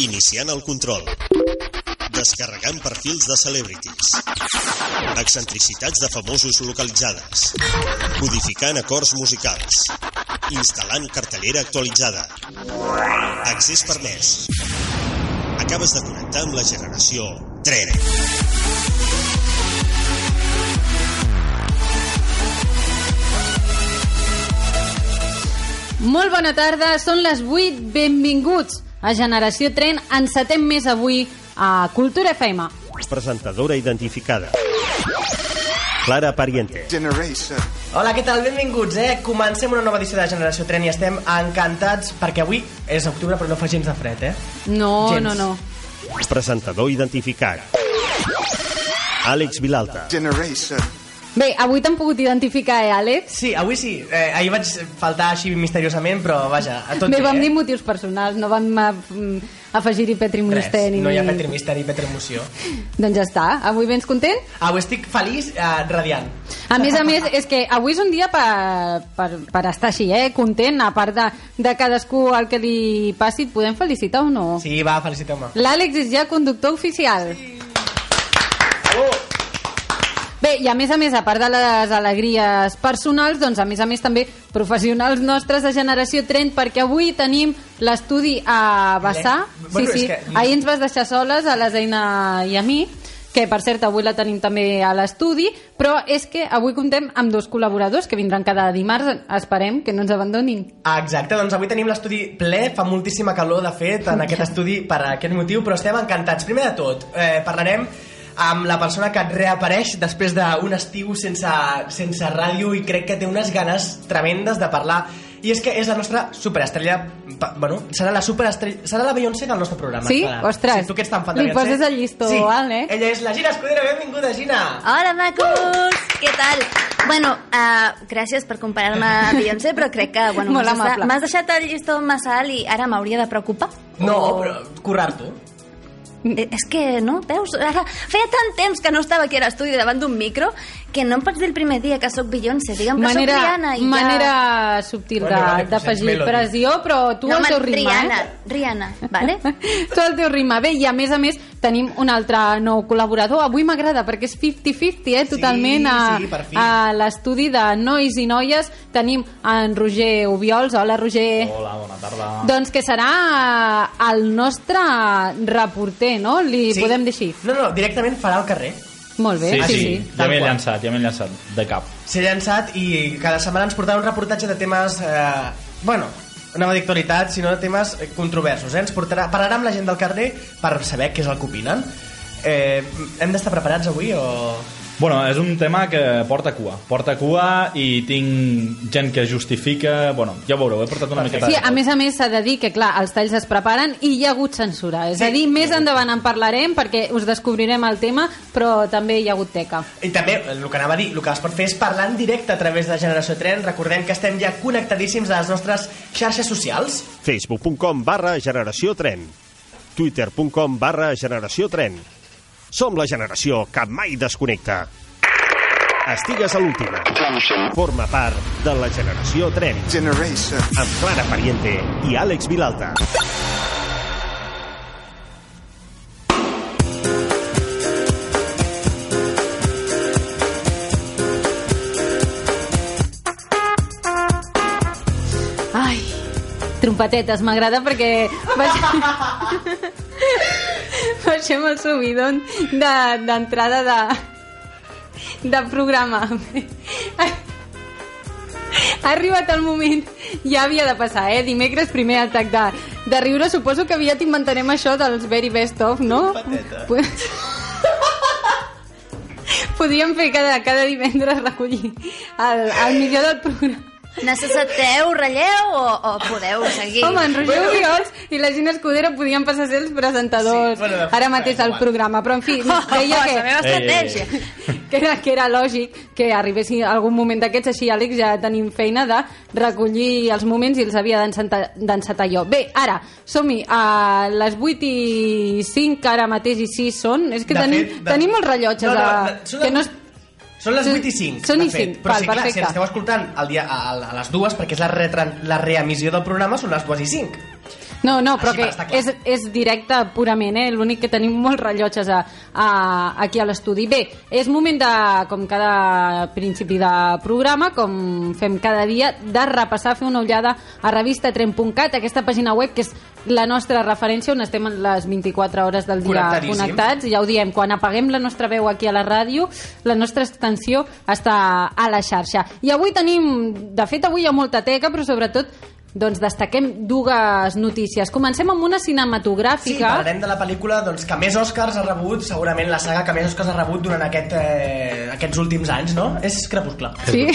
Iniciant el control. Descarregant perfils de celebrities. Excentricitats de famosos localitzades. Codificant acords musicals. Instal·lant cartellera actualitzada. Accés permès. Acabes de connectar amb la generació Tren. Molt bona tarda, són les 8, benvinguts a Generació Tren, encetem més avui a Cultura FM. Presentadora identificada. Clara Pariente. Generation. Hola, què tal? Benvinguts, eh? Comencem una nova edició de Generació Tren i estem encantats perquè avui és octubre però no fa gens de fred, eh? No, Gens. no, no. Presentador identificat. Àlex Vilalta. Generation. Bé, avui t'han pogut identificar, eh, Àlex? Sí, avui sí. Eh, ahir vaig faltar així misteriosament, però vaja, a tot Bé, vam eh? dir motius personals, no vam eh, mm, afegir-hi Petri Res, Molester ni... no hi ha Petri Misteri, Petri Emoció. Doncs ja està, avui vens content? Avui estic feliç, eh, radiant. A més a més, és que avui és un dia per, per, per estar així, eh? Content, a part de, de cadascú el que li passi, et podem felicitar o no? Sí, va, feliciteu-me. L'Àlex és ja conductor oficial. Oh! Bé, i a més a més, a part de les alegries personals, doncs a més a més també professionals nostres de Generació Tren, perquè avui tenim l'estudi a Bassà. Le- bueno, sí, sí. que- Ahir ens vas deixar soles a la Zeina i a mi, que per cert avui la tenim també a l'estudi, però és que avui comptem amb dos col·laboradors que vindran cada dimarts, esperem que no ens abandonin. Ah, Exacte, doncs avui tenim l'estudi ple, fa moltíssima calor, de fet, en aquest estudi per aquest motiu, però estem encantats. Primer de tot, eh, parlarem amb la persona que et reapareix després d'un estiu sense, sense ràdio i crec que té unes ganes tremendes de parlar i és que és la nostra superestrella bueno, serà la superestrella serà la Beyoncé del nostre programa Sí? Clara. Ostres, sí, tu que ets tan fan de li Beyoncé. poses el llistó sí. alt, eh? ella és la Gina Escudero, benvinguda Gina Hola, macos! Què tal? Bueno, uh, gràcies per comparar-me a Beyoncé, però crec que bueno, m'has deixat- el llistó massa alt i ara m'hauria de preocupar. no, O- però currar-t'ho És que, no? Veus? Ara, feia tant temps que no estava aquí a l'estudi davant d'un micro que no em pots dir el primer dia que sóc Beyoncé. Digue'm que manera, sóc Rihanna i manera subtil Bueno, d'afegir pressió, però tu ja... no, teu home, ritme, Rihanna, eh? Rihanna, vale? tu al teu ritme. Bé, i a més a més tenim un altre nou col·laborador. Avui m'agrada perquè és 50-50, eh? Totalment a, sí, per fi. a l'estudi de nois i noies. Tenim en Roger Ubiols. Hola, Roger. Hola, bona tarda. Doncs que serà el nostre reporter, no? Li Sí. podem dir així. no, no, directament farà al carrer Molt bé, sí, sí, sí, sí. ja m'he llançat, ja m'he llançat de cap. s'ha llançat i cada setmana ens portarà un reportatge de temes, eh, bueno, no d'actualitat, sinó de temes controversos. Eh? Ens portarà, parlarà amb la gent del carrer per saber què és el que opinen. Eh, hem d'estar preparats avui o...? Bueno, és un tema que porta cua. Porta cua i tinc gent que justifica... Bueno, ja ho veureu, he portat una miqueta... Sí, a més a més s'ha de dir que, clar, els talls es preparen i hi ha hagut censura. És a dir, més endavant en parlarem perquè us descobrirem el tema, però també hi ha hagut teca. I també, el que anava a dir, el que es pot fer és parlar en directe a través de Generació Tren. Recordem que estem ja connectadíssims a les nostres xarxes socials. facebook.com barra generació tren. twitter.com barra generació tren. Som la generació que mai desconnecta. Estigues a l'última. Forma part de la generació tren. Generation. Amb Clara Pariente i Àlex Vilalta. Trompetetes, m'agrada perquè... Baix... Baixem el subidon de- d'entrada de, de programa. Ha arribat el moment, ja havia de passar, eh? Dimecres primer atac de, de riure, suposo que aviat inventarem això dels very best of, no? Pateta. Pues- Podríem fer cada, cada divendres recollir el, el millor del programa. Necessiteu relleu o, o podeu seguir? Home, en Roger Oriols i la Gina Escudero podien passar a ser els presentadors Sí, bueno, ara mateix al programa, però en fi, Oh, deia la meva que, Ei, ei, estratègia. que, era, que era lògic que arribessi algun moment d'aquests, així Àlex ja tenim feina de recollir els moments i els havia d'encetar jo. Bé, ara, som-hi, a les 8 i 5 ara mateix i 6 són, és que De tenim, fet, de- tenim els rellotges No, no, de- que no es Són les Són- 8 i 5, són de i fet. cinc, Però val, sí, clar, si esteu escoltant el dia, a, a, les dues, perquè és la, retran, la reemissió del programa, són les 2 i 5. No, no, però Així que és, és directe purament, eh? L'únic que tenim molts rellotges a, a, aquí a l'estudi. Bé, és moment de, com cada principi de programa, com fem cada dia, de repassar, fer una ullada a revistatren.cat, aquesta pàgina web que és la nostra referència on estem les 24 hores del dia connectats, ja ho diem, quan apaguem la nostra veu aquí a la ràdio, la nostra extensió està a la xarxa. I avui tenim, de fet avui hi ha molta teca, però sobretot doncs destaquem dues notícies. Comencem amb una Sí, cinematogràfica. parlarem de la pel·lícula doncs, que més Oscars ha rebut, segurament la saga que més Oscars ha rebut durant aquest, eh, aquests últims anys, no? És Crepuscle. Sí?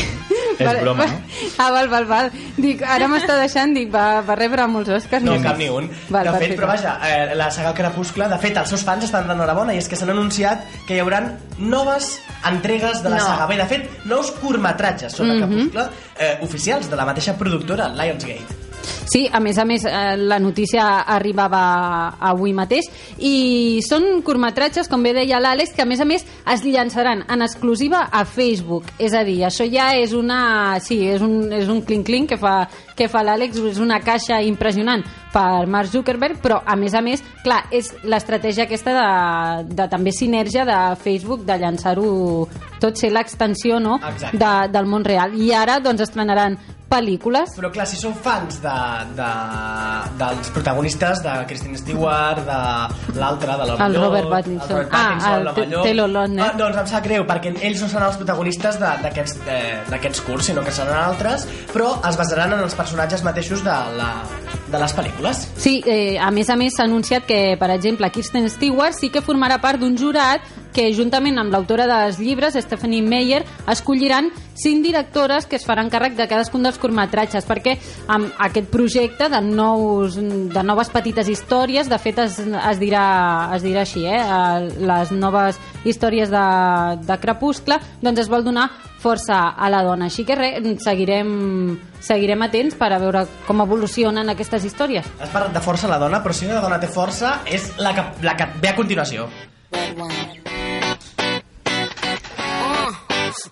És Vale, broma, no? Ah, val, val, val. Dic, ara m'està deixant, dic, va, va rebre molts Oscars. No, cap ni un. Val, de fet, perfecte. però vaja, eh, la saga Crepuscle, de fet, els seus fans estan d'enhorabona i és que s'han anunciat que hi haurà noves entregues de la No. Saga. Bé, de fet, nous curtmetratges sobre Crepuscle eh, oficials de la mateixa productora, Lionsgate. Sí, a més a més, eh, la notícia arribava avui mateix i són curtmetratges, com bé deia l'Àlex, que a més a més es llançaran en exclusiva a Facebook. És a dir, això ja és una... Sí, és un, és un clink-clink que fa, que fa l'Àlex, és una caixa impressionant per Mark Zuckerberg, però a més a més, clar, és l'estratègia aquesta de, de també sinergia de Facebook de llançar-ho tot ser l'extensió no? Exacte. de, del món real. I ara doncs estrenaran pel·lícules Però clar, si sou fans de, de, dels protagonistes, de Kristen Stewart, de l'altre, de l'Home El Robert Pattinson. el Robert Ah, Pattinson, el T- Llop. Taylor Lautner. Ah, doncs em sap greu, perquè ells no seran els protagonistes d'aquests curs, sinó que seran altres, però es basaran en els personatges mateixos de, la, de les pel·lícules. Sí, eh, a més a més s'ha anunciat que, per exemple, Kirsten Stewart sí que formarà part d'un jurat que juntament amb l'autora dels llibres, Stephanie Meyer, escolliran cinc directores que es faran càrrec de cadascun dels curtmetratges, perquè amb aquest projecte de, nous, de noves petites històries, de fet es, es, dirà, es dirà així, eh? les noves històries de, de Crepuscle, doncs es vol donar força a la dona. Així que res, seguirem, seguirem atents per a veure com evolucionen aquestes històries. Has parlat de força a la dona, però si una dona té força és la que, la que ve a continuació.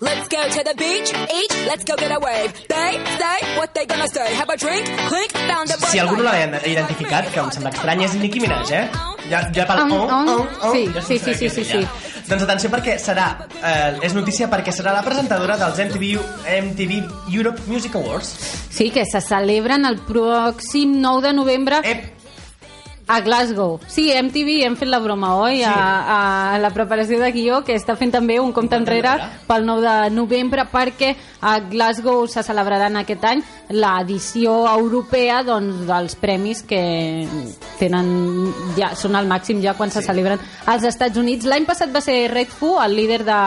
Let's go to the beach, each, let's go get a wave. They say what they gonna say. Have a drink, clink, found a Si algú no l'ha identificat, que em sembla estrany, és Nicki Minaj, eh? Ja, ja pel... On, on? Sí, ja sí, sí, sí, sí, ella. Doncs atenció perquè serà, eh, és notícia perquè serà la presentadora dels MTV, MTV Europe Music Awards. Sí, que se celebren el pròxim 9 de novembre Ep, a Glasgow. Sí, MTV hem fet la broma, oi? Sí. A, a la preparació de guió, que està fent també un compte enrere pel 9 de novembre, perquè a Glasgow se celebraran aquest any l'edició europea doncs, dels premis que tenen ja, són al màxim ja quan se celebren als Estats Units. L'any passat va ser Red Fu, el líder de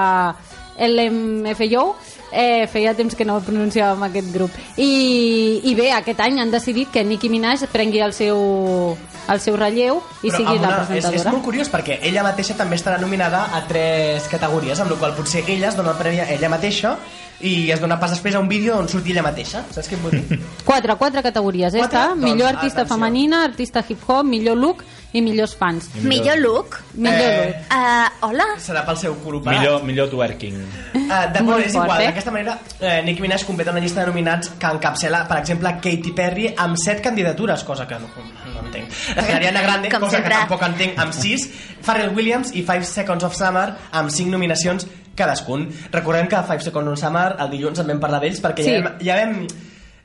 LMFAO, eh, feia temps que no pronunciàvem aquest grup. I, i bé, aquest any han decidit que Nicki Minaj prengui el seu, el seu relleu i però sigui la una- és, és presentadora. molt curiós perquè ella mateixa també estarà nominada a tres categories, amb la qual potser ella es dona el premi a ella mateixa i es dona pas després a un vídeo on surti ella mateixa. Saps què et vull dir? quatre, quatre categories, eh? Quatre? Està Doncs, millor artista atenció. femenina, artista hip-hop, millor look i millors fans Millor look. millor Eh, look Uh, hola. Serà pel seu cul operat. Millor, millor twerking. Uh, D'acord, Molt és fort, igual. eh? D'aquesta manera, eh, Nicki Minaj completa una llista de nominats que encapçala, per exemple, Katy Perry amb set candidatures, cosa que no, no entenc. Ariana Grande, Com cosa sempre. que tampoc entenc, amb sis. Pharrell Williams i Five Seconds of Summer amb cinc nominacions cadascun. Recordem que Five Seconds of Summer el dilluns en vam parlar d'ells perquè Sí. ja vam, ja vam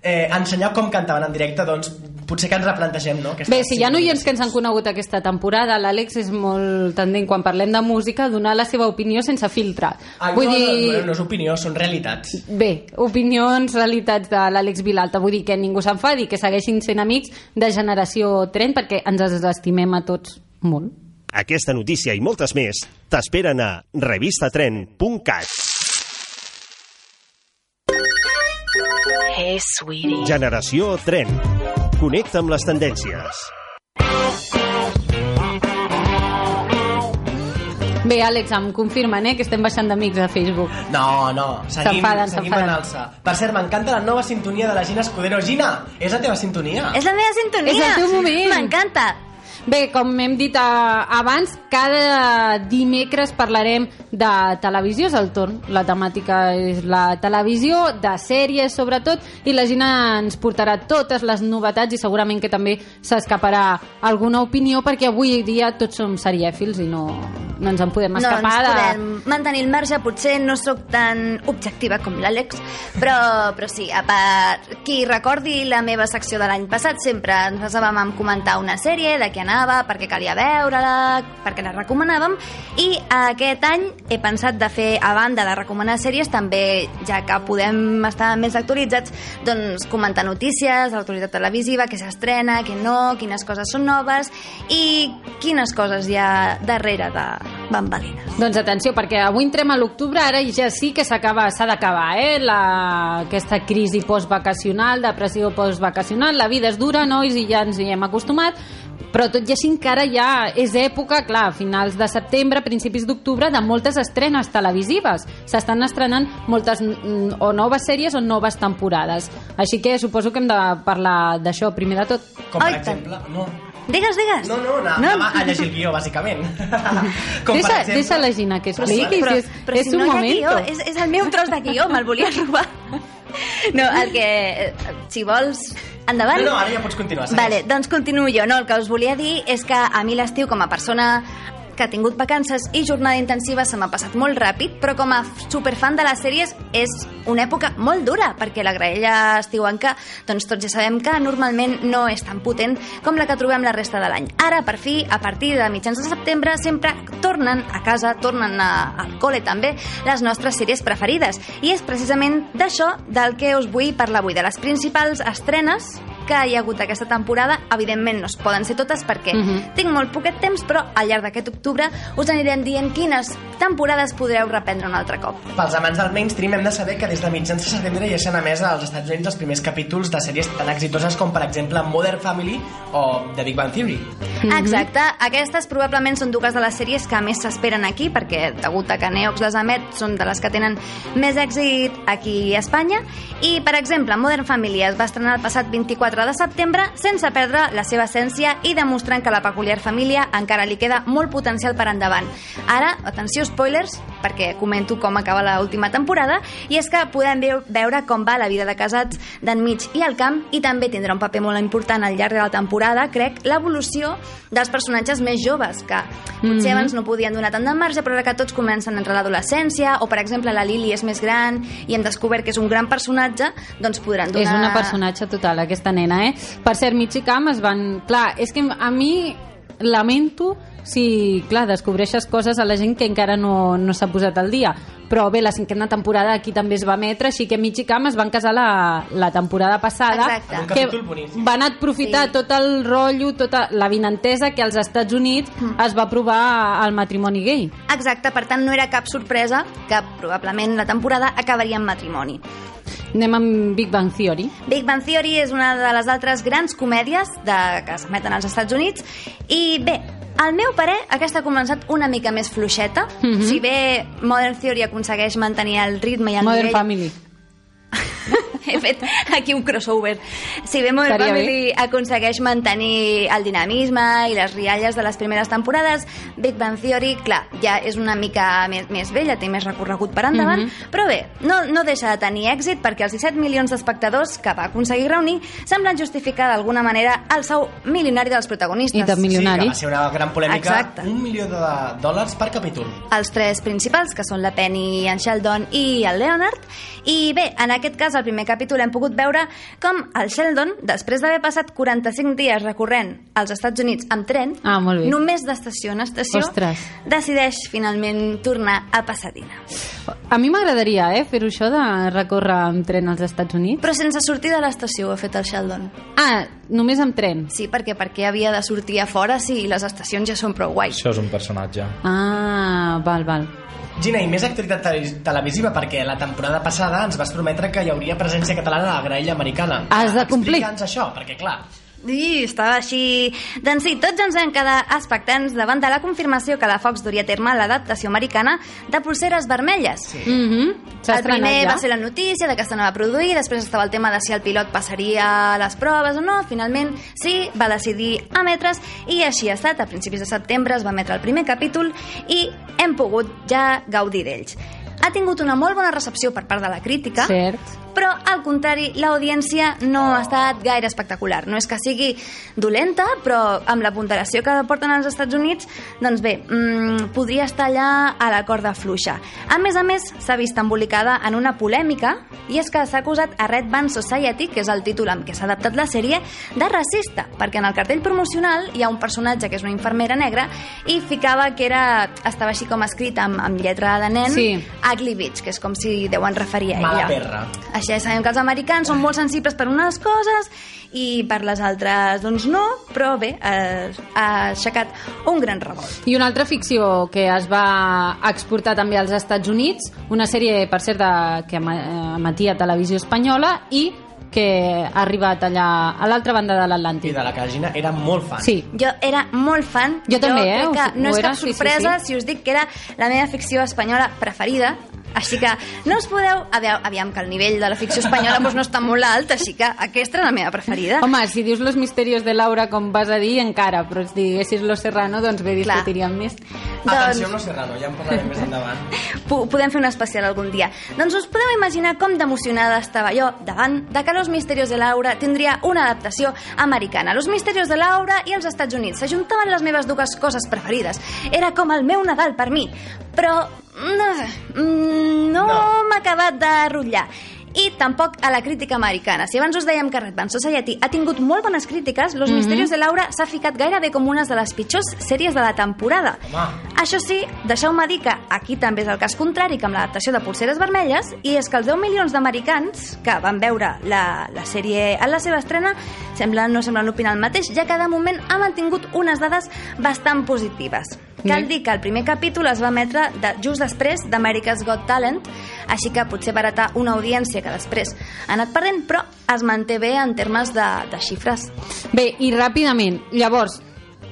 eh, ensenyar com cantaven en directe, doncs potser que ens replantegem, no? Aquestes Bé, si hi ha cinc oients que ens han conegut aquesta temporada, l'Àlex és molt tendent, quan parlem de música, a donar la seva opinió sense filtre. Ah, Vull no, dir... no, no és opinió, són realitats. Bé, opinions, realitats de l'Àlex Vilalta. Vull dir que ningú s'enfadi, que segueixin sent amics de generació tren, perquè ens estimem a tots molt. Aquesta notícia i moltes més t'esperen a revistatren.cat. Hey, sweetie. Generació Tren. Connecta amb les tendències. Bé, Àlex, em confirmen eh, que estem baixant d'amics a Facebook. No, no, seguim, S'enfaden, seguim en alça. Per cert, m'encanta la nova sintonia de la Gina Escudero. Gina, és la teva sintonia? És la meva sintonia. És el teu moment. M'encanta. Bé, com hem dit eh, abans, cada dimecres parlarem de televisió, és el torn. La temàtica és la televisió, de sèries sobretot, i la Gina ens portarà totes les novetats i segurament que també s'escaparà alguna opinió perquè avui dia tots som serièfils i no, no ens en podem No ens escapar de... podem mantenir el marge, potser no sóc tan objectiva com l'Àlex, però, però sí, a part, qui recordi la meva secció de l'any passat, sempre ens basàvem en comentar una sèrie, de què anava, per què calia veure-la, per què la recomanàvem, i aquest any he pensat de fer, a banda de recomanar sèries, també, ja que podem estar més actualitzats, doncs comentar notícies de l'actualitat televisiva, què s'estrena, què no, quines coses són noves i quines coses hi ha darrere de bambalines. Doncs atenció, perquè avui entrem a l'octubre, ara ja sí que s'acaba, s'ha d'acabar, eh? La, aquesta crisi postvacacional, depressió postvacacional, la vida és dura, nois, i ja ens hi hem acostumat, però tot i així encara ja és època, clar, a finals de setembre, principis d'octubre, de moltes estrenes televisives. S'estan estrenant moltes mm, o noves sèries o noves temporades. Així que suposo que hem de parlar d'això primer de tot. Com per tant. exemple... No, Digues, digues. no, no, anava, No. anava a llegir el guió, bàsicament. Com deixa, per exemple... deixa la Gina que Però, expliqui, però, si és, però és si un no hi ha moment. guió, és, és el meu tros de guió, me'l volia robar. No, el que... eh, Si vols... Endavant. No, no, ara ja pots continuar. segueix. Vale, doncs continuo jo. No, el que us volia dir és que a mi l'estiu, com a persona que ha tingut vacances i jornada intensiva se m'ha passat molt ràpid, però com a superfan de les sèries és una època molt dura, perquè la graella estiuenca, doncs tots ja sabem que normalment no és tan potent com la que trobem la resta de l'any. Ara, per fi, a partir de mitjans de setembre, sempre tornen a casa, tornen a, al col·le també, les nostres sèries preferides. I és precisament d'això del que us vull parlar avui, de les principals estrenes que hi ha hagut aquesta temporada. Evidentment no es poden ser totes perquè Mhm. tinc molt poquet temps, però al llarg d'aquest octubre us anirem dient quines temporades podreu reprendre un altre cop. Pels amants del mainstream hem de saber que des de mitjans de setembre ja s'han emès als Estats Units els primers capítols de sèries tan exitoses com per exemple Modern Family o The Big Bang Theory. Exacte, aquestes probablement són dues de les sèries que més s'esperen aquí, perquè degut a que Neox les emet són de les que tenen més èxit aquí a Espanya. I, per exemple, Modern Family es va estrenar el passat 24 de setembre sense perdre la seva essència i demostrant que la peculiar família encara li queda molt potencial per endavant. Ara, atenció, spoilers, perquè comento com acaba la última temporada, i és que podem veu- veure com va la vida de casats d'enmig i al camp, i també tindrà un paper molt important al llarg de la temporada, crec, l'evolució dels personatges més joves, que potser abans no podien donar tant de marge, però ara que tots comencen a entrar a l'adolescència, o per exemple la Lily és més gran i hem descobert que és un gran personatge, doncs podran donar... És una personatge total, aquesta nena, eh? Per cert, Mig i Camp es van... Clar, és que a mi lamento si, clar, descobreixes coses a la gent que encara no, no s'ha posat al dia. Però bé, la cinquena temporada aquí també es va emetre, així que Mig i Camp es van casar la, la temporada passada. Exacte. Que van aprofitar Sí. tot el rotllo, tota la vinentesa que als Estats Units es va aprovar el matrimoni gay. Exacte, per tant no era cap sorpresa que probablement la temporada acabaria en matrimoni. Anem amb Big Bang Theory. Big Bang Theory és una de les altres grans comèdies de, que s'emeten als Estats Units i bé, al meu parer, aquesta ha començat una mica més fluixeta. Mhm. Si bé Modern Theory aconsegueix mantenir el ritme i el Modern nivell... Family. He fet aquí un crossover. Si bé Modern Estaria Family aconsegueix mantenir el dinamisme i les rialles de les primeres temporades, Big Bang Theory, clar, ja és una mica més, més vella, té més recorregut per endavant, Mhm. però bé, no, no deixa de tenir èxit perquè els 17 milions d'espectadors que va aconseguir reunir semblen justificar d'alguna manera el sou milionari dels protagonistes. I també Sí, milionari. que va ser una gran polèmica. Exacte. Un milió de dòlars per capítol. els tres principals, que són la Penny, en Sheldon i el Leonard. I bé, en aquest cas, al primer capítol hem pogut veure com el Sheldon, després d'haver passat 45 dies recorrent als Estats Units amb tren, Ah, molt bé. només d'estació en estació, Ostres. decideix finalment tornar a Pasadena. A mi m'agradaria, eh, fer-ho això de recórrer amb tren als Estats Units. Però sense sortir de l'estació ho ha fet el Sheldon. Ah, només amb tren. Sí, perquè perquè havia de sortir a fora si les estacions ja són prou guais. Això és un personatge. Ah, val, val. Gina, i més actualitat tele- televisiva, perquè la temporada passada ens vas prometre que hi hauria presència catalana a la graella americana. Has de complir. Explica'ns això, perquè clar, I estava així... Doncs sí, tots ens vam quedar expectants davant de la confirmació que la Fox duria a terme l'adaptació americana de Pulseres Vermelles. Sí. Mhm. S'ha El estrenat primer ja. va ser la notícia de que s'anava a produir, després estava el tema de si el pilot passaria les proves o no. Finalment, sí, va decidir emetre's i així ha estat. A principis de setembre es va emetre el primer capítol i hem pogut ja gaudir d'ells. Ha tingut una molt bona recepció per part de la crítica, Cert. Però al contrari, l'audiència no ha estat gaire espectacular. No és que sigui dolenta, però amb la ponderació que porten als Estats Units, doncs bé, mmm, podria estar allà a la corda fluixa. A més a més, s'ha vist embolicada en una polèmica, i és que s'ha acusat a Red Band Society, que és el títol amb què s'ha adaptat la sèrie, de racista, perquè en el cartell promocional hi ha un personatge que és una infermera negra i ficava que era, estava així com escrit amb, amb lletra de nen, Sí. Ugly Bitch, que és com si deuen referir a ella. Mala perra. Així sabem que els americans són molt sensibles per unes coses i per les altres doncs no, però bé, eh, ha aixecat un gran revolt. I una altra ficció que es va exportar també als Estats Units, una sèrie, per cert, de, que emetia Televisió Espanyola i que ha arribat allà a l'altra banda de I l'Atlàntic. de la que la Gina era molt fan. Sí, Jo era molt fan. Jo també, eh? Que no és era, cap sí, sí, sorpresa sí. si us dic que era la meva ficció espanyola preferida. Així que no us podeu... Aviam, aviam que el nivell de la ficció espanyola doncs, no està molt alt, així que aquesta era la meva preferida. Home, si dius Los Misterios de Laura, com vas a dir, encara, però si diguessis Los Serrano, doncs bé, discutiríem més. Atenció Doncs- amb Los Serrano, ja en parlarem més endavant. Po- podem fer un especial algun dia. Doncs us podeu imaginar com d'emocionada estava jo davant de que Los Misterios de Laura tindria una adaptació americana. Los Misterios de Laura i els Estats Units s'ajuntaven les meves dues coses preferides. Era com el meu Nadal per mi. Però mm, mm, no, No. m'ha acabat de rotllar. I tampoc a la crítica americana. Si abans us dèiem que Red Band Society ha tingut molt bones crítiques, Los Misterios de Laura s'ha ficat gairebé com una de les pitjors sèries de la temporada. Home. Això sí, deixeu-me dir que aquí també és el cas contrari que amb l'adaptació de Pulseres Vermelles i és que els 10 milions d'americans que van veure la, la sèrie en la seva estrena semblen, no semblen opinar el mateix, ja que de moment ha mantingut unes dades bastant positives. Cal dir que el primer capítol es va emetre de, just després d'America's Got Talent, així que potser va heretar una audiència que després ha anat perdent, però es manté bé en termes de, de xifres. Bé, i ràpidament, llavors,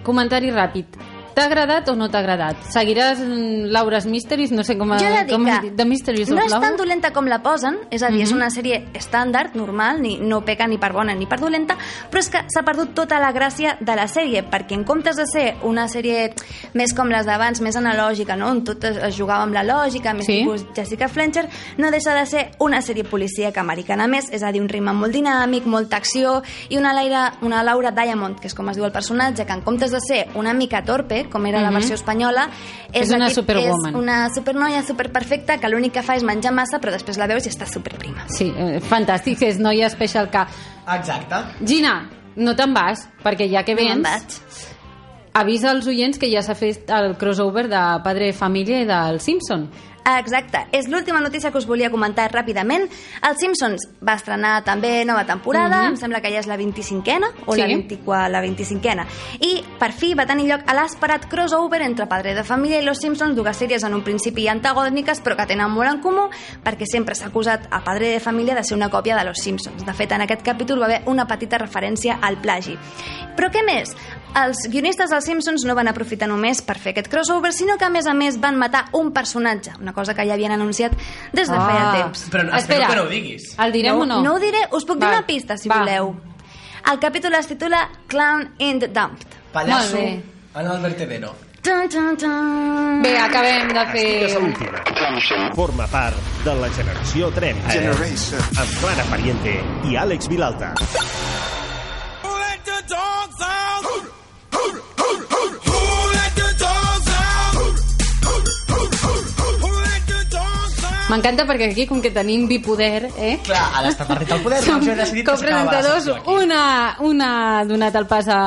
comentari ràpid. T'ha agradat o no t'ha agradat? Seguiràs mm, Laura's Mysteries? No sé com... Jo he de dir com que The Mysteries no és tan dolenta com la posen, és a dir, és Mhm. una sèrie estàndard, normal, ni, no peca ni per bona ni per dolenta, però és que s'ha perdut tota la gràcia de la sèrie, perquè en comptes de ser una sèrie més com les d'abans, més analògica, no? on tot es, es jugava amb la lògica, més Sí. tipus Jessica Fletcher, no deixa de ser una sèrie policíaca americana més, és a dir, un ritme molt dinàmic, molta acció, i una, Laura, una Laura Diamond, que és com es diu el personatge, que en comptes de ser una mica torpe, com era la Mhm. versió espanyola, És una aquest- superwoman. És una supernoia superperfecta que l'únic que fa és menjar massa, però després la veus i està superprima. Sí, eh, fantàstic, és noia special K. Exacte. Gina, no te'n vas, perquè ja que No vens, vaig. avisa als oients que ja s'ha fet el crossover de Padre Família i del Simpson. Exacte, és l'última notícia que us volia comentar ràpidament. El Simpsons va estrenar també nova temporada, Mhm. em sembla que ja és la 25a o Sí. la, 24, la 25a. I per fi va tenir lloc a l'esperat crossover entre Padre de Família i Los Simpsons, dues sèries en un principi antagòniques però que tenen molt en comú perquè sempre s'ha acusat a Padre de Família de ser una còpia de Los Simpsons. De fet, en aquest capítol va haver una petita referència al plagi. Però què més? Els guionistes dels Simpsons no van aprofitar només per fer aquest crossover, sinó que a més a més van matar un personatge, una cosa que ja havien anunciat des de feia temps. Però espero que no ho diguis. El direm no, o no? No ho diré, us puc dir Va, una pista si va. voleu. El capítol es titula Clown in the Dump. Pallasso en el vertedero. Tan, tan, tan. Bé, acabem de Estigues a fer... l'última. Forma part de la generació tren. Generation. Amb Clara Pariente i Àlex Vilalta. M'encanta perquè aquí, com que tenim bipoder, eh? Clar, ara està partit el poder, doncs jo he decidit copresentadors, una, una ha donat el pas a,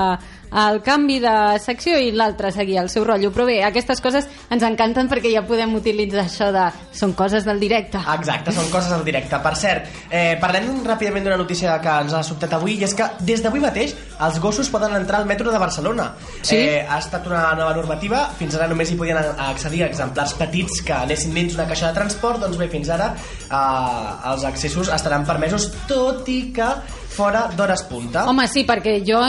al canvi de secció i l'altre seguia el seu rotllo. Però bé, aquestes coses ens encanten perquè ja podem utilitzar això de... Són coses del directe. Exacte, són coses al directe. Per cert, eh, parlem ràpidament d'una notícia que ens ha sobtat avui i és que des d'avui mateix els gossos poden entrar al metro de Barcelona. Sí? Eh, ha estat una nova normativa, fins ara només hi podien accedir a exemplars petits que anessin dins una caixa de transport, doncs bé, fins ara eh, els accessos estaran permesos, tot i que fora d'hores punta. Home, sí, perquè jo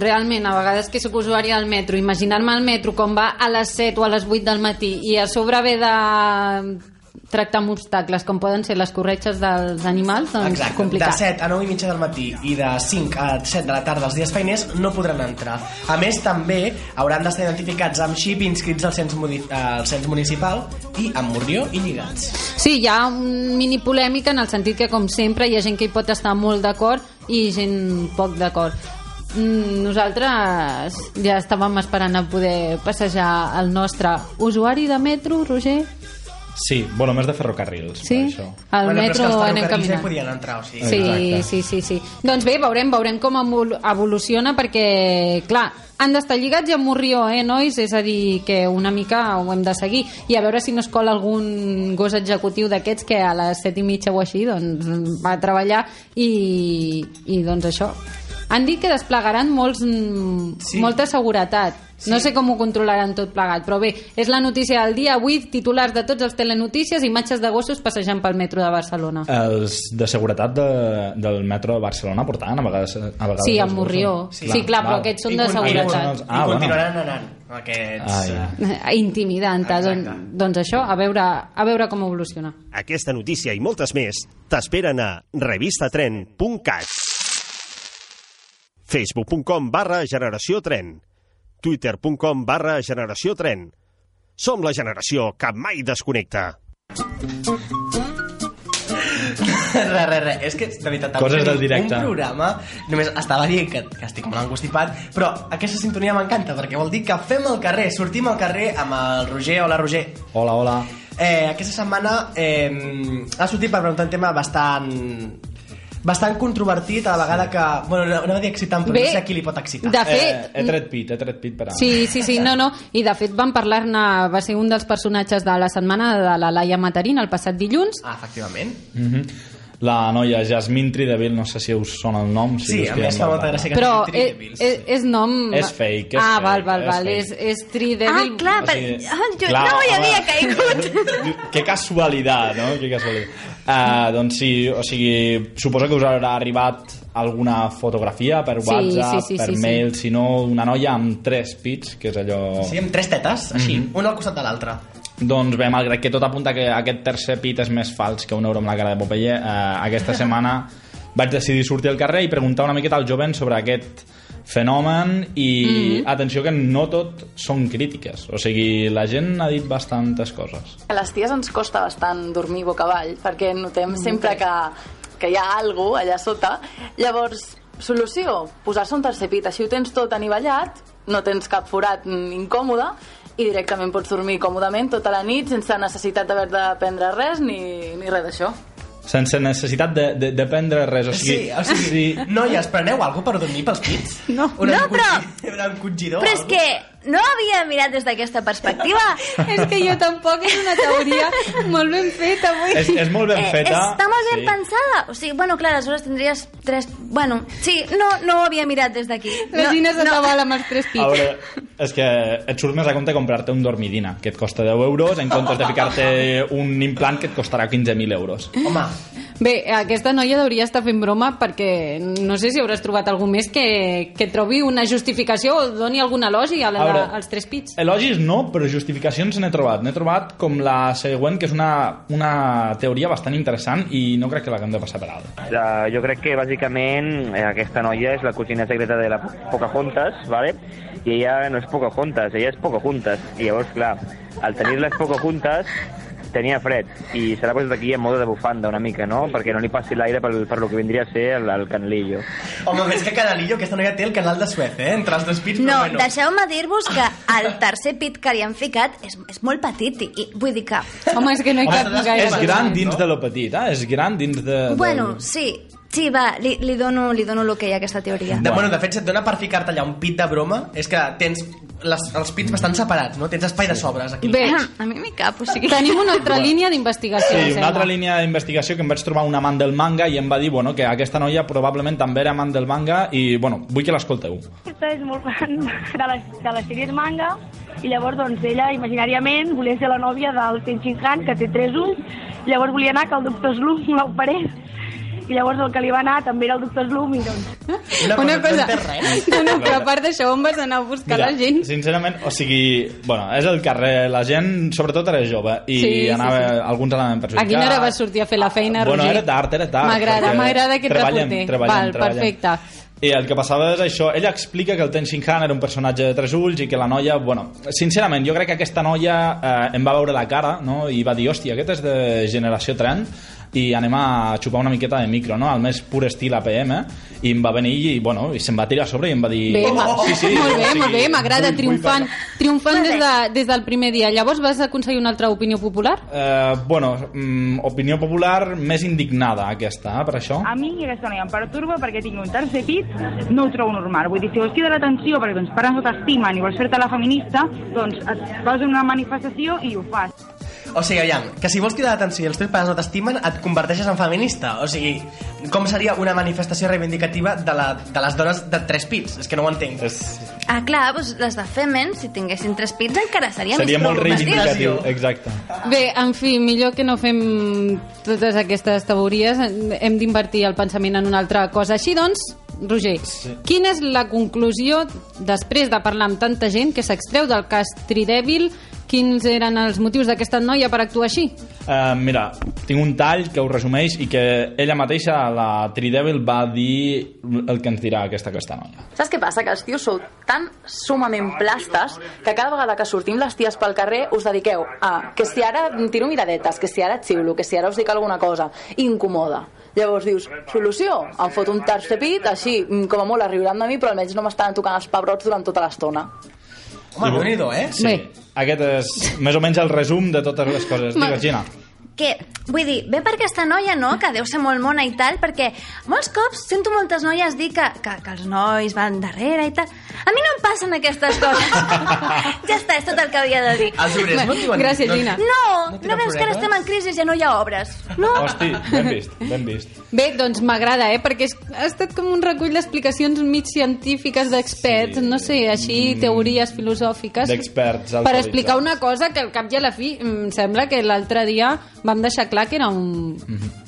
realment, a vegades que sóc usuària del metro, imaginar-me el metro com va a les 7 o a les 8 del matí i a sobre haver de tractar amb obstacles com poden ser les corretges dels animals, doncs Exacte, complicat. de 7 a 9 i mitja del matí i de 5 a 7 de la tarda els dies feiners no podran entrar. A més, també hauran d'estar identificats amb xip inscrits al cens, al cens municipal i amb morrió i lligats. Sí, hi ha un mini polèmica en el sentit que, com sempre, hi ha gent que hi pot estar molt d'acord i gent poc d'acord. Mm, Nosaltres ja estàvem esperant a poder passejar el nostre usuari de metro, Roger? Sí, bueno, més de ferrocarrils, Sí? per això. Al Bueno, però és que metro els anem ferrocarrils ja caminant. podien entrar, o sigui... Sí, Exacte. sí, sí, sí. Doncs bé, veurem, veurem com evol- evoluciona perquè, clar, han d'estar lligats i amb morrió, eh, nois? És a dir, que una mica ho hem de seguir. I a veure si no es cola algun gos executiu d'aquests que a les set i mitja o així doncs, va a treballar i, i doncs això. Han dit que desplegaran molts, mm, Sí. molta seguretat. No sé com ho controlaran tot plegat, però bé, és la notícia del dia. Avui, titulars de tots els telenotícies, imatges de gossos passejant pel metro de Barcelona. Els de seguretat de, del metro de Barcelona portaven a vegades... A vegades Sí, amb Morrió. gossos. Sí, clar, però aquests són de con- seguretat. I, Ah, i bueno. continuaran anant, aquests... Ah, ja. eh, intimidant Exacte. doncs, doncs això, a veure, a veure com evoluciona Aquesta notícia i moltes més t'esperen a revistatren.cat facebook.com barra generació tren twitter.com barra generació tren Som la generació que mai desconnecta. Re, re, re. És que, de veritat, Coses del directe. Un programa, només estava dient que, que estic molt angustipat, però aquesta sintonia m'encanta, perquè vol dir que fem el carrer, sortim al carrer amb el Roger. Hola, Roger. Hola, hola. Eh, aquesta setmana eh, ha sortit per preguntar un tema bastant bastant controvertit a la vegada que... Bueno, no, no va dir excitant, però Bé, no sé a qui li pot excitar. de Eh, fet, he tret pit, he tret pit per a... Sí, sí, sí, no, no. I de fet van parlar-ne, va ser un dels personatges de la setmana de la Laia Matarín el passat dilluns. Ah, efectivament. Mhm. La noia Jasmine Trideville, no sé si us sona el nom. Sí, us a mi em fa molt molta gràcia que Però és, és, Devils. és nom... És fake, és ah, val, fake, val, és val. És, és Ah, Tridevil. clar, O per... sigui, ah, jo clar, no hi havia caigut. que casualitat, no? Que casualitat. Uh, doncs sí, o sigui, suposo que us haurà arribat alguna fotografia per Sí, WhatsApp, sí, sí, per sí, sí. mail, si no una noia amb tres pits, que és allò... Sí, amb tres tetes, així, Mhm. un al costat de l'altre. Doncs bé, malgrat que tot apunta que aquest tercer pit és més fals que un euro amb la cara de Popeye, eh, aquesta setmana vaig decidir sortir al carrer i preguntar una miqueta als jovents sobre aquest fenomen i atenció que no tot són crítiques o sigui, la gent ha dit bastantes coses A les ties ens costa bastant dormir boca avall perquè notem sempre que, que hi ha algú allà sota. Llavors, solució, posar-se un tercer pit. Així ho tens tot anivellat, no tens cap forat mm, incòmode i directament pots dormir còmodament tota la nit sense necessitat d'haver de prendre res ni, ni res d'això. sense necessitat de, de, de prendre res o sigui, Sí, o sigui, noies, preneu alguna per dormir pels pits? No. Una No, però- encongidor Però és algo? que no havia mirat des d'aquesta perspectiva. és que jo tampoc és una teoria molt ben feta avui. és, és molt ben Eh, feta està molt ben sí. pensada. O sigui, bueno, clar, aleshores tindries tres... Bueno, sí, no, no ho havia mirat des d'aquí. La no, Gina se no. amb els tres A pits. veure, és que et surt més a compte comprar-te un dormidina, que et costa 10 euros, en comptes de ficar-te un implant que et costarà 15.000 euros. Home, Bé, aquesta noia hauria estar fent broma perquè no sé si hauràs trobat algú més que, que trobi una justificació o doni algun elogi a la, A veure, als tres pits. Elogis no, però justificacions n'he trobat. N'he trobat com la següent, que és una, una teoria bastant interessant i no crec que l'haguem de passar per alt. Uh, jo crec que bàsicament eh, aquesta noia és la cosina secreta de la Pocahontas, ¿vale? i ella no és Pocahontas, ella és Pocahontas. I llavors, clar, al tenir les Pocahontas tenia fred i se l'ha posat aquí en mode de bufanda una mica, no? Perquè no li passi l'aire per, per lo que vindria a ser el, el canalillo. home, més que Canalillo, aquesta noia té el canal de Suez, eh? Entre els dos pits, No, però bueno. deixeu-me dir-vos que el tercer pit que li han ficat és, és molt petit i, i vull dir que... Home, és que no hi cap Home, gaire. És gran dins de lo petit, eh? És gran dins de... Bueno, del... sí, sí, va, li, li dono, li dono l'ok a aquesta teoria. De, bueno, de fet, si et dona per ficar-te allà un pit de broma, és que tens les, els pits bastant separats, no? Tens espai de sobres aquí. Bé, A mi m'hi cap, o sigui... tenim una altra línia d'investigació, Sí, una altra línia d'investigació que em vaig trobar un amant del manga i em va dir bueno, que aquesta noia probablement també era amant del manga i bueno, vull que l'escolteu. Aquesta és molt fan de les, de les sèries manga i llavors doncs ella imaginàriament volia ser la nòvia del Tenshin Han que té tres ulls llavors volia anar que el doctor Slum l'operés i llavors el que li va anar també era el doctor Slum i doncs... Una cosa, Una no cosa... No, no, però a part d'això, on vas anar a buscar la gent? sincerament, o sigui, bueno, és el carrer, la gent, sobretot era jove, i Sí, sí, anava, sí. alguns anaven A perjudicats. quina hora vas sortir a fer la feina, Bueno, Roger? era tard, era tard. M'agrada, m'agrada aquest treballem, reporter. Treballem, Val, treballem. perfecte. I el que passava és això, ella explica que el Tenzin Han era un personatge de tres ulls i que la noia, bueno, sincerament, jo crec que aquesta noia eh, em va veure la cara no? i va dir, hòstia, aquest és de generació trend i anem a xupar una miqueta de micro, no? al més pur estil APM, i em va venir i, bueno, i se'm va tirar a sobre i em va dir... Bé, ma- sí, sí, molt bé, molt bé, m'agrada, triomfant, triomfant des, de, des del primer dia. Llavors vas aconseguir una altra opinió popular? Eh, bueno, mm, opinió popular més indignada aquesta, eh, per això. A mi aquesta noia em perturba perquè tinc un tercer pit, no ho trobo normal. Vull dir, si vols cridar l'atenció perquè tens pares no t'estimen i vols fer-te la feminista, doncs et vas a una manifestació i ho fas. O sigui, aviam, que si vols cridar l'atenció i els teus pares no t'estimen, et converteixes en feminista. O sigui, com seria una manifestació reivindicativa de, la, de les dones de tres pits? És que no ho entenc. És, Ah, clar, doncs les de Femen, si tinguessin tres pits, encara seria, seria més molt reivindicatiu, exacte. Bé, en fi, millor que no fem totes aquestes teories, hem d'invertir el pensament en una altra cosa. Així doncs, Roger, sí. quina és la conclusió, després de parlar amb tanta gent, que s'extreu del cas Tridèbil, quins eren els motius d'aquesta noia per actuar així? Uh, mira, tinc un tall que ho resumeix i que ella mateixa, la Tridèbil, va dir el que ens dirà aquesta, aquesta noia. Saps què passa? Que els tios sou tan sumament plastes que cada vegada que sortim les ties pel carrer us dediqueu a que si ara tiro miradetes, que si ara xiulo, que si ara us dic alguna cosa, incomoda. Llavors dius, solució, em fot un tercer pit, així, mm, com a molt es riuran de mi, però almenys no m'estaran tocant els pebrots durant tota l'estona. Home, déu nhi eh? Sí, Bé. aquest és més o menys el resum de totes les coses. Digues, Gina. Que, vull dir, bé per aquesta noia, no?, que deu ser molt mona i tal, perquè molts cops sento moltes noies dir que, que, que els nois van darrere i tal. A mi no em passen aquestes coses. ja està, és tot el que havia de dir. Els obrers no et diuen... Gràcies, Gina. No, No no, veus que ara estem en crisi i ja no hi ha obres. No, Hosti, ben vist, ben vist. Bé, doncs m'agrada, eh? Perquè és, ha estat com un recull d'explicacions mig científiques d'experts, Sí. no sé, així teories filosòfiques. D'experts Per explicar una cosa que al cap i a la fi em sembla que l'altre dia vam deixar clar que era un,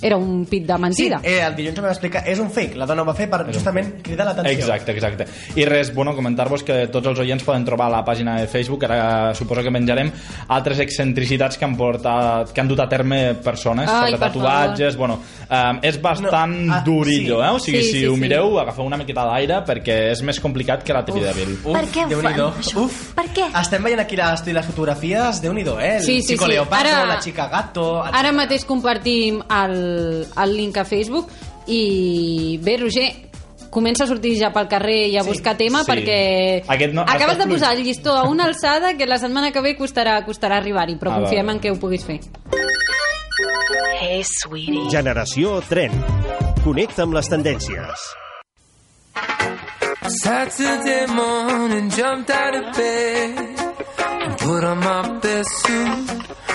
era un pit de Sí, mentida. eh, el dilluns em va explicar, és un fake, la dona ho va fer per justament cridar l'atenció. Exacte, exacte. I res, bueno, comentar-vos que tots els oients poden trobar a la pàgina de Facebook, ara suposo que menjarem altres excentricitats que han, portat, que han dut a terme persones Ai, per tatuatges, bueno, um, és bastant No, ah, durillo, sí. eh? O sigui, Sí, si sí, ho sí. mireu, agafeu una miqueta d'aire perquè és més complicat que la Tridèbil. Uf, Per què ho fan, això? Uf. Per què? Estem veient aquí i les fotografies, déu nhi eh? El Sí, sí, chico sí. leopardo, Ara- la chica gato... Ara mateix compartim el, el link a Facebook i bé, Roger, comença a sortir ja pel carrer i a Sí. buscar tema Sí. perquè Aquest no- acabes de posar el llistó a una alçada que la setmana que ve costarà, costarà arribar-hi, però Ah, confiem va, va. en que ho puguis fer. Hey, sweetie. Generació Tren. Connecta amb les tendències. Saturday morning, jumped out of bed and put on my best suit.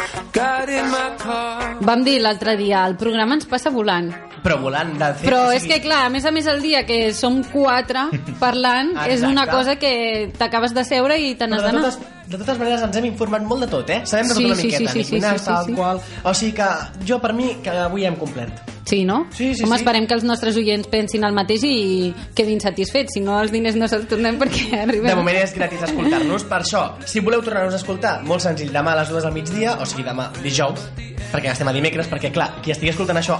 Vam dir l'altre dia, el programa ens passa volant. Però volant de fet... Però és que, clar, a més a més el dia que som quatre parlant és una cosa que t'acabes de seure i te n'has Però de d'anar. totes, de totes maneres ens hem informat molt de tot, eh? Sabem de tot Sí, una sí, miqueta. sí, sí, sí, sí, tal sí. qual. O sigui que jo, per mi, que avui hem complert. Sí, no? Sí, sí, Home, sí. esperem que els nostres oients pensin el mateix i quedin satisfets. Si no, els diners no se'ls tornem perquè arribem... De moment és gratis escoltar-nos. Per això, si voleu tornar-nos a escoltar, molt senzill, demà a les dues del migdia, o sigui, demà dijous, perquè estem a dimecres, perquè, clar, qui estigui escoltant això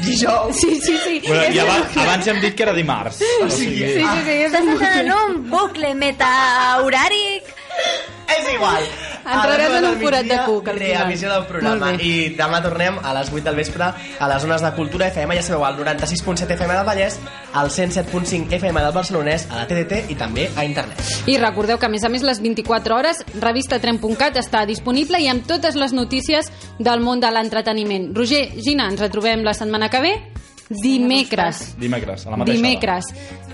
dijous... Sí, sí, sí. Bueno, I abans, abans hem dit que era dimarts. O sigui, Sí, sí, sí. és Estàs entrant en un bucle meta-horàric. És igual. Entraràs en un forat de cuc. Reemissió del programa. I demà tornem a les 8 del vespre a les zones de Cultura FM, ja sabeu, al 96.7 FM del Vallès, al 107.5 FM del Barcelonès, a la TDT i també a internet. I recordeu que, a més a més, les 24 hores, revistatren.cat està disponible i amb totes les notícies del món de l'entreteniment. Roger, Gina, ens retrobem la setmana que ve, dimecres. dimecres, a la mateixa Dimecres.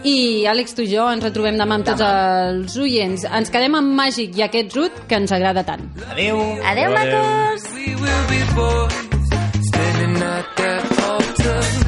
I Àlex, tu i jo ens retrobem demà amb tots els oients. Ens quedem amb Màgic i aquest Rut que ens agrada tant. Adéu. Adéu, Adéu. macos. We will be boys standing at that altar.